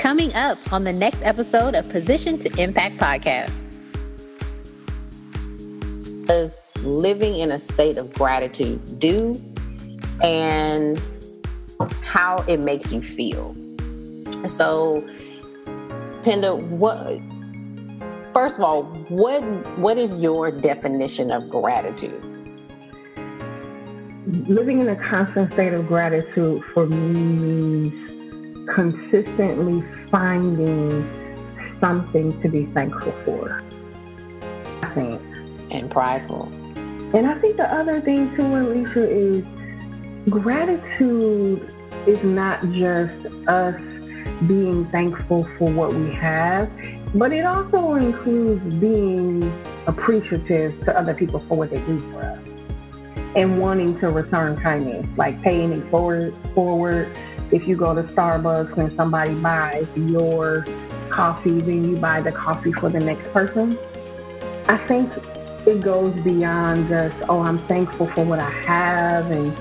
Coming up on the next episode of Position to Impact Podcast. Does living in a state of gratitude do and how it makes you feel? So, Penda, what first of all, what what is your definition of gratitude? Living in a constant state of gratitude for me means consistently finding something to be thankful for. I think. And prideful. And I think the other thing too, Alicia, is gratitude is not just us being thankful for what we have, but it also includes being appreciative to other people for what they do for us and wanting to return kindness, like paying it forward. Forward. If you go to Starbucks and somebody buys your coffee, then you buy the coffee for the next person. I think it goes beyond just, oh, I'm thankful for what I have and